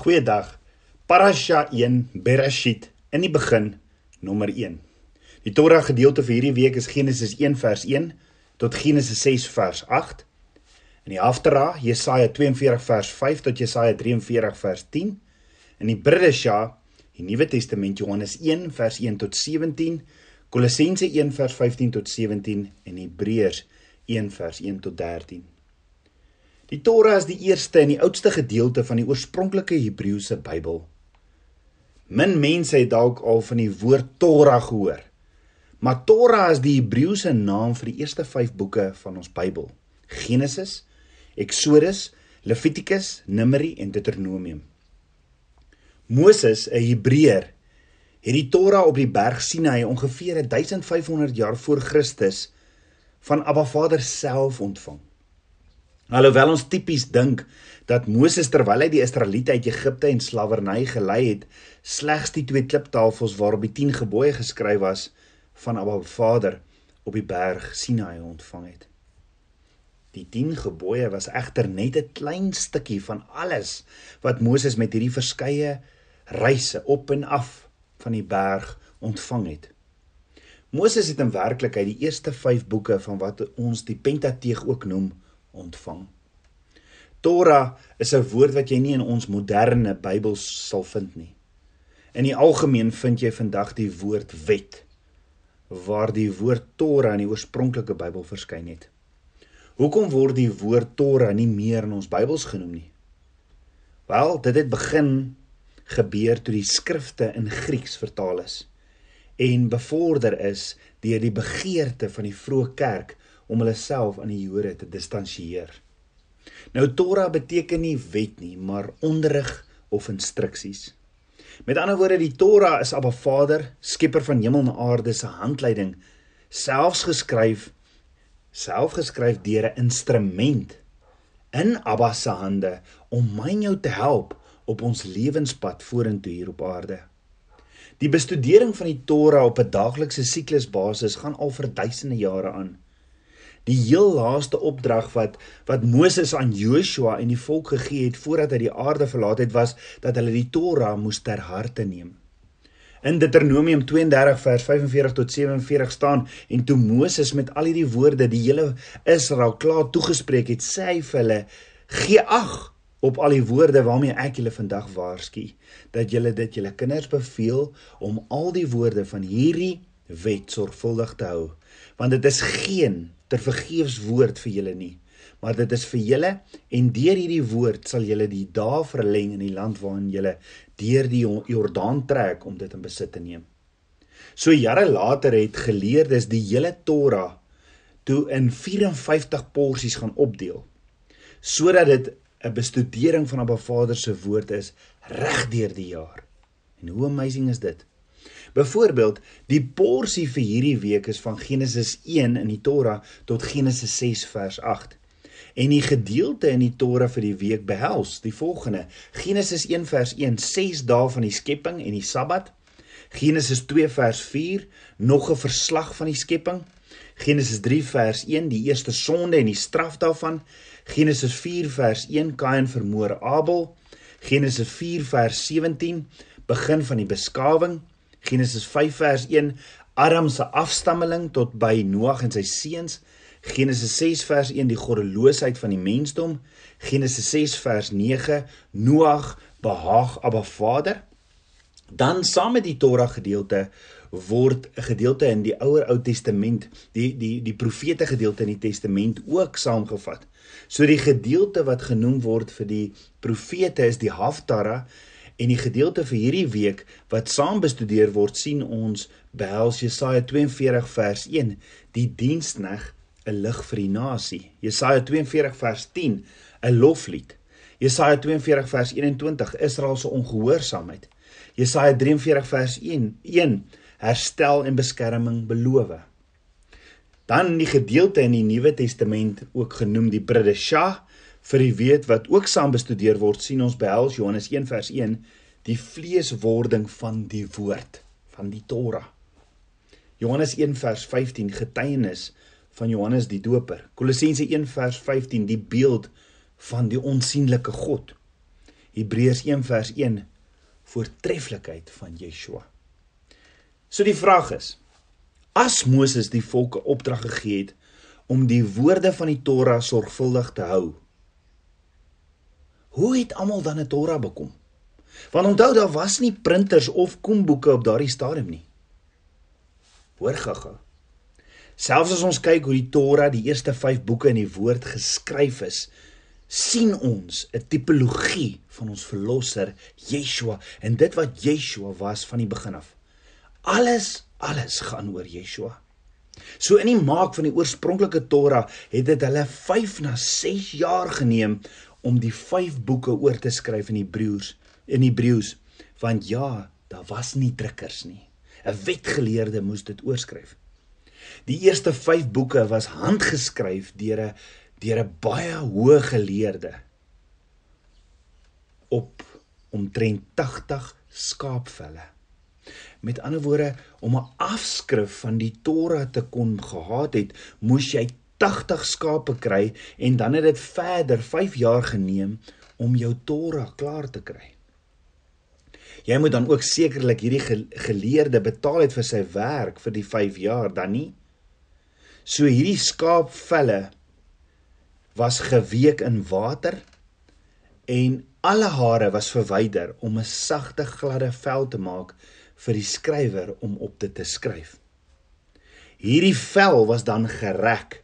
Goeiedag. Parasha 1 Bereshit in die begin nommer 1. Die Torah gedeelte vir hierdie week is Genesis 1 vers 1 tot Genesis 6 vers 8. In die Haftara Jesaja 42 vers 5 tot Jesaja 43 vers 10. In die Bridesha die Nuwe Testament Johannes 1 vers 1 tot 17, Kolossense 1 vers 15 tot 17 en Hebreërs 1 vers 1 tot 13. Die Torah is die eerste en die oudste gedeelte van die oorspronklike Hebreëse Bybel. Min mense het dalk al van die woord Torah gehoor. Maar Torah is die Hebreëse naam vir die eerste 5 boeke van ons Bybel: Genesis, Eksodus, Levitikus, Numeri en Deuteronomium. Moses, 'n Hebreër, het die Torah op die berg Sinai ongeveer 1500 jaar voor Christus van Abba Vader self ontvang. Alhoewel ons tipies dink dat Moses terwyl hy die Israeliete uit Egipte en slawerny gelei het, slegs die twee kliptafels waarop die 10 gebooie geskryf was van Abba Vader op die berg Sinai ontvang het. Die 10 gebooie was egter net 'n klein stukkie van alles wat Moses met hierdie verskeie reise op en af van die berg ontvang het. Moses het in werklikheid die eerste 5 boeke van wat ons die Pentateeg ook noem ontvang. Torah is 'n woord wat jy nie in ons moderne Bybels sal vind nie. In die algemeen vind jy vandag die woord wet waar die woord Torah in die oorspronklike Bybel verskyn het. Hoekom word die woord Torah nie meer in ons Bybels genoem nie? Wel, dit het begin gebeur toe die skrifte in Grieks vertaal is en bevorder is deur die begeerte van die vroeë kerk om hulle self aan die Jode te distansieer. Nou Torah beteken nie wet nie, maar onderrig of instruksies. Met ander woorde, die Torah is Abba Vader, skepper van hemel en aarde se handleiding, selfs geskryf self geskryf deur 'n instrument in Abba se hande om my en jou te help op ons lewenspad vorentoe hier op aarde. Die bestudering van die Torah op 'n daaglikse siklusbasis gaan al vir duisende jare aan die heel laaste opdrag wat wat Moses aan Joshua en die volk gegee het voordat hy die aarde verlaat het was dat hulle die Torah moes ter harte neem. In Deuteronomium 32 vers 45 tot 47 staan en toe Moses met al hierdie woorde die hele Israel klaar toegespreek het, sê hy vir hulle: "Gee ag op al die woorde waarmee ek julle vandag waarsku, dat julle dit julle kinders beveel om al die woorde van hierdie wet sorgvuldig te hou, want dit is geen ter vergeefs woord vir julle nie, maar dit is vir julle en deur hierdie woord sal julle die dae verleng in die land waarin julle deur die Jordaan trek om dit in besit te neem. So jare later het geleerdes die hele Torah toe in 54 porsies gaan opdeel sodat dit 'n bestudering van Abba Vader se woord is reg deur die jaar. En hoe amazing is dit? Byvoorbeeld, die porsie vir hierdie week is van Genesis 1 in die Torah tot Genesis 6 vers 8. En die gedeelte in die Torah vir die week behels die volgende: Genesis 1 vers 1, 6 dae van die skepping en die Sabbat. Genesis 2 vers 4, nog 'n verslag van die skepping. Genesis 3 vers 1, die eerste sonde en die straf daarvan. Genesis 4 vers 1, Kain vermoor Abel. Genesis 4 vers 17, begin van die beskawing. Genesis 5 vers 1 Adam se afstammeling tot by Noag en sy seuns. Genesis 6 vers 1 die goddeloosheid van die mensdom. Genesis 6 vers 9 Noag behaag Abba Vader. Dan saam met die Torah gedeelte word 'n gedeelte in die ouer Ou Testament, die die die profete gedeelte in die Testament ook saamgevat. So die gedeelte wat genoem word vir die profete is die Haftarah En die gedeelte vir hierdie week wat saam bestudeer word, sien ons behels Jesaja 42 vers 1, die diensneg 'n lig vir die nasie. Jesaja 42 vers 10, 'n loflied. Jesaja 42 vers 21, Israel se ongehoorsaamheid. Jesaja 43 vers 1, 1, herstel en beskerming beloof. Dan die gedeelte in die Nuwe Testament ook genoem die Bridesha vir die weet wat ook saam bestudeer word sien ons behels Johannes 1 vers 1 die vleeswording van die woord van die Torah. Johannes 1 vers 15 getuienis van Johannes die Doper. Kolossense 1 vers 15 die beeld van die onsigbare God. Hebreërs 1 vers 1 voortreffelikheid van Yeshua. So die vraag is: as Moses die volke opdrag gegee het om die woorde van die Torah sorgvuldig te hou, hoe het almal dan 'n Torah bekom? Want onthou daar was nie printers of koemboeke op daardie stadium nie. Hoor gaga. Selfs as ons kyk hoe die Torah, die eerste 5 boeke in die woord geskryf is, sien ons 'n tipologie van ons verlosser Yeshua en dit wat Yeshua was van die begin af. Alles alles gaan oor Yeshua. So in die maak van die oorspronklike Torah het dit hulle 5 na 6 jaar geneem om die 5 boeke oor te skryf in Hebreëus in Hebreëus want ja, daar was nie drukkers nie. 'n Wetgeleerde moes dit oorskryf. Die eerste 5 boeke was handgeskryf deur 'n deur 'n baie hoë geleerde op omtrent 80 skaapvelle. Met ander woorde, om 'n afskrif van die Torah te kon gehad het, moes jy 80 skape kry en dan het dit verder 5 jaar geneem om jou Torah klaar te kry. Jy moet dan ook sekerlik hierdie geleerde betaal het vir sy werk vir die 5 jaar dan nie. So hierdie skaapvelle was geweek in water en alle hare was verwyder om 'n sagte gladde vel te maak vir die skrywer om op dit te skryf. Hierdie vel was dan gereg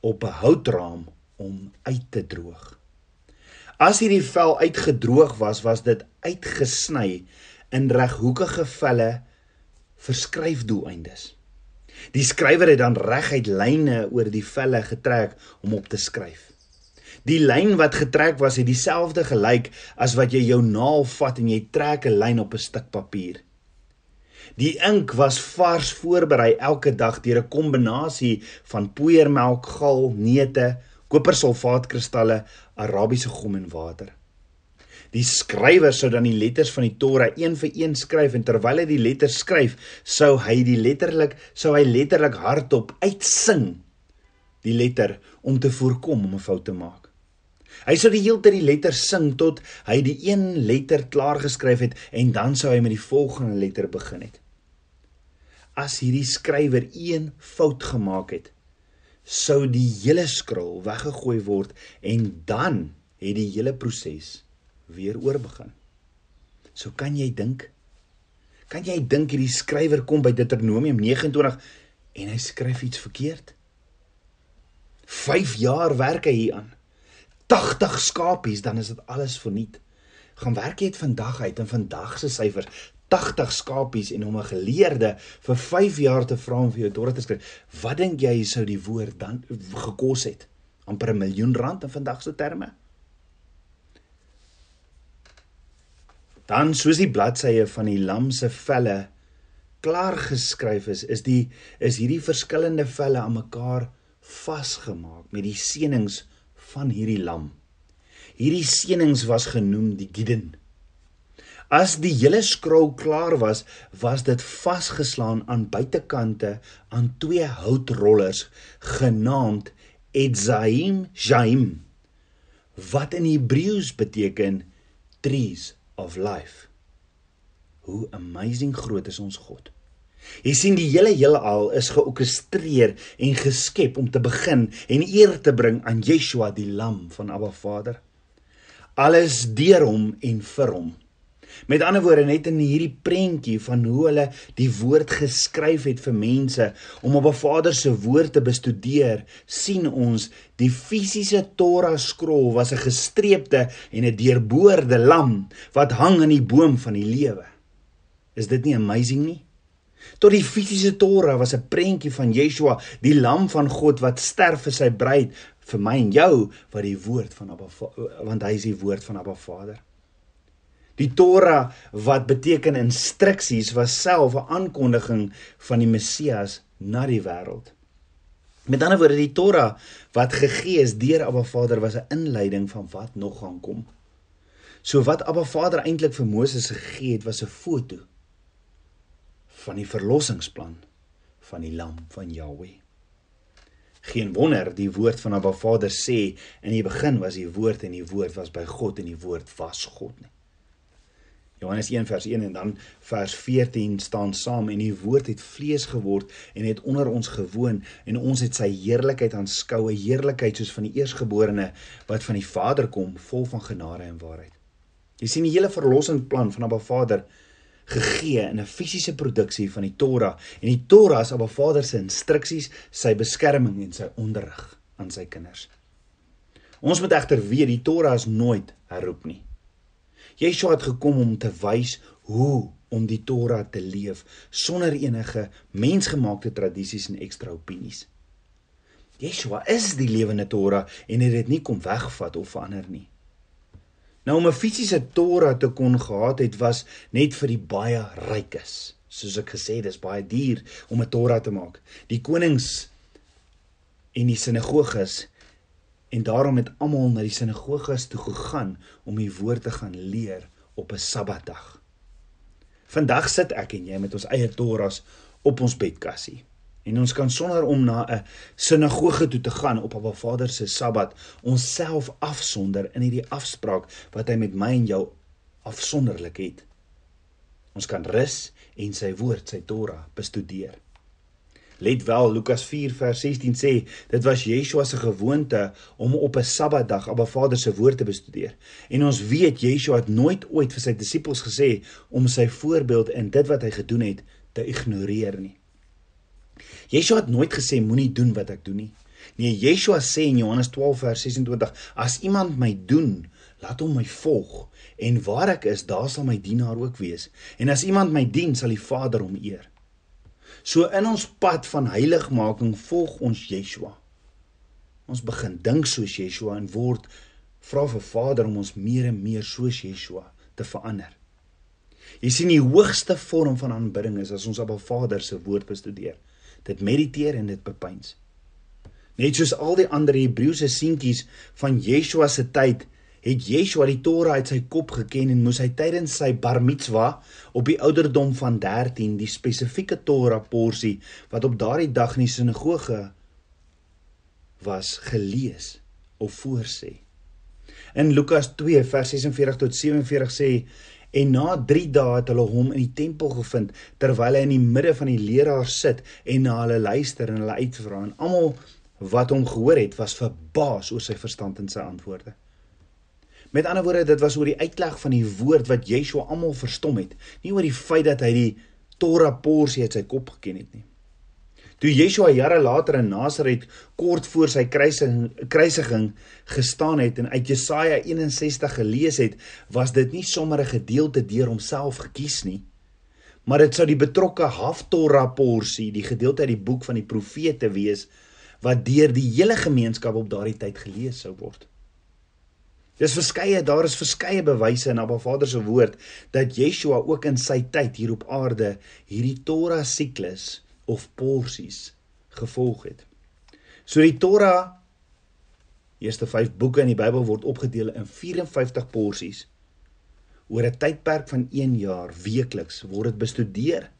op 'n houtraam om uit te droog. As hierdie vel uitgedroog was, was dit uitgesny in reghoekige velle vir skryfdoeleindes. Die skrywer het dan reguit lyne oor die velle getrek om op te skryf. Die lyn wat getrek was het dieselfde gelyk as wat jy jou naal vat en jy trek 'n lyn op 'n stuk papier. Die ink was vars voorberei elke dag deur 'n kombinasie van poeiermelk, gal, neute, kopersulfaatkristalle, Arabiese gom en water. Die skrywer sou dan die letters van die Torah een vir een skryf en terwyl hy die letters skryf, sou hy die letterlik sou hy letterlik hardop uitsing die letter om te voorkom om 'n fout te maak. Hy sou die hele tyd die letters sing tot hy die een letter klaar geskryf het en dan sou hy met die volgende letter begin het. As hierdie skrywer een fout gemaak het, sou die hele skrol weggegooi word en dan het die hele proses weer oorbegin. So kan jy dink kan jy dink hierdie skrywer kom by Deuteronomium 29 en hy skryf iets verkeerd? 5 jaar werk hy hieraan. 80 skapies, dan is dit alles verniet. Gaan werk jy dit vandag uit in vandag se syfers 80 skapies en om 'n geleerde vir 5 jaar te vra om vir jou dorre te skryf. Wat dink jy sou die woord dan gekos het? amper 'n miljoen rand in vandag se terme. Dan soos die bladsye van die lam se velle klaar geskryf is, is die is hierdie verskillende velle aan mekaar vasgemaak met die seënings van hierdie lam. Hierdie seënings was genoem die Giden. As die hele skrol klaar was, was dit vasgeslaan aan buitekante aan twee houtrollers genaamd Etzaim Jaim wat in Hebreëus beteken trees of life. Hoe amazing groot is ons God. Jy sien die hele heelal is georkestreer en geskep om te begin en eer te bring aan Yeshua die lam van Abba Vader. Alles deur hom en vir hom. Met ander woorde net in hierdie prentjie van hoe hulle die woord geskryf het vir mense om op 'n Vader se woord te bestudeer, sien ons die fisiese Torah skrol was 'n gestreepte en 'n deurboorde lam wat hang aan die boom van die lewe. Is dit nie amazing nie? Tot die fisiese Torah was 'n prentjie van Yeshua, die lam van God wat sterf vir sy bruid, vir my en jou wat die woord van Abba want hy is die woord van Abba Vader. Die Torah wat beteken instruksies was self 'n aankondiging van die Messias na die wêreld. Met ander woorde, die Torah wat gegee is deur Abba Vader was 'n inleiding van wat nog gaan kom. So wat Abba Vader eintlik vir Moses gegee het, was 'n foto van die verlossingsplan van die lam van Jahweh. Geen wonder die woord van Abba Vader sê in die begin was die woord en die woord was by God en die woord was God nie. Johannes 1 vers 1 en dan vers 14 staan saam en die woord het vlees geword en het onder ons gewoon en ons het sy heerlikheid aanskou 'n heerlikheid soos van die eersgeborene wat van die Vader kom vol van genade en waarheid. Jy sien die hele verlossingsplan van Abba Vader gegee in 'n fisiese produksie van die Torah en die Torah is Abba Vader se instruksies, sy beskerming en sy onderrig aan sy kinders. Ons moet egter weet die Torah is nooit herroep nie. Yeshua het gekom om te wys hoe om die Torah te leef sonder enige mensgemaakte tradisies en ekstra opinies. Yeshua is die lewende Torah en het dit nie kom wegvat of verander nie. Nou om 'n fisiese Torah te kon gehad het was net vir die baie rykes. Soos ek gesê dis baie duur om 'n Torah te maak. Die konings en die sinagoges En daarom het almal na die sinagoges toe gegaan om die woord te gaan leer op 'n Sabbatdag. Vandag sit ek en jy met ons eie Torahs op ons bedkassie. En ons kan sonder om na 'n sinagoge toe te gaan op Abba Vader se Sabbat onsself afsonder in hierdie afspraak wat hy met my en jou afsonderlik het. Ons kan rus en sy woord, sy Torah, bestudeer. Let wel, Lukas 4 vers 16 sê, dit was Yeshua se gewoonte om op 'n Sabbatdag Abba Vader se woord te bestudeer. En ons weet Yeshua het nooit ooit vir sy disippels gesê om sy voorbeeld en dit wat hy gedoen het te ignoreer nie. Yeshua het nooit gesê moenie doen wat ek doen nie. Nee, Yeshua sê in Johannes 12 vers 26, as iemand my doen, laat hom my volg en waar ek is, daar sal my dienaar ook wees. En as iemand my dien, sal die Vader hom eer. So in ons pad van heiligmaking volg ons Yeshua. Ons begin dink soos Yeshua en word vra vir Vader om ons meer en meer soos Yeshua te verander. Jy sien die hoogste vorm van aanbidding is as ons 'n Vader se woord bestudeer. Dit mediteer en dit bepeins. Net soos al die ander Hebreëse seentjies van Yeshua se tyd het Yeshua die Torah uit sy kop geken en moes hy tydens sy bar mitzwa op die ouderdom van 13 die spesifieke Torah porsie wat op daardie dag in die sinagoge was gelees of voorsê. In Lukas 2 vers 46 tot 47 sê en na 3 dae het hulle hom in die tempel gevind terwyl hy in die midde van die leraars sit en na hulle luister en hulle uitvra en almal wat hom gehoor het was verbaas oor sy verstand en sy antwoorde. Met ander woorde, dit was oor die uitleg van die woord wat Yeshua almal verstom het, nie oor die feit dat hy die Torah porsie uit sy kop geken het nie. Toe Yeshua jare later in Nasaret kort voor sy kruising kruisiging gestaan het en uit Jesaja 61 gelees het, was dit nie sommer 'n gedeelte deur homself gekies nie, maar dit sou die betrokke Haftorah porsie, die gedeelte uit die boek van die profete wees wat deur die hele gemeenskap op daardie tyd gelees sou word. Dis verskeie, daar is verskeie bewyse in Abba Vader se woord dat Yeshua ook in sy tyd hier op aarde hierdie Torah siklus of porsies gevolg het. So die Torah eerste 5 boeke in die Bybel word opgedeel in 54 porsies. Oor 'n tydperk van 1 jaar weekliks word dit bestudeer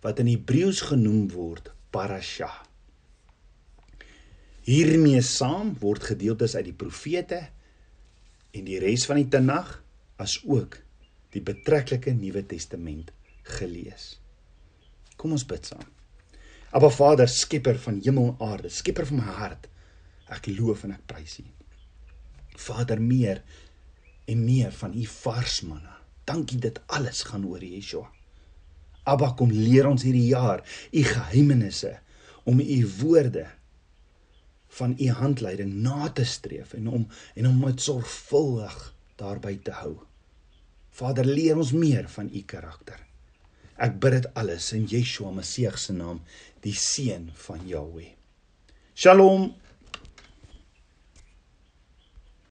wat in Hebreëus genoem word parasha. Hiermee saam word gedeeltes uit die profete en die res van die Tanag as ook die betrekkelike Nuwe Testament gelees. Kom ons bid saam. Aba Vader, skepper van hemel en aarde, skepper van my hart. Ek loof en ek prys U. Vader, meer en meer van U vars manna. Dankie dit alles gaan oor Yeshua. Abba kom leer ons hierdie jaar U geheimenisse om U woorde van u handleiding na te streef en om en om met sorgvuldig daarby te hou. Vader, leer ons meer van u karakter. Ek bid dit alles in Yeshua Messie se naam, die seun van Jahweh. Shalom.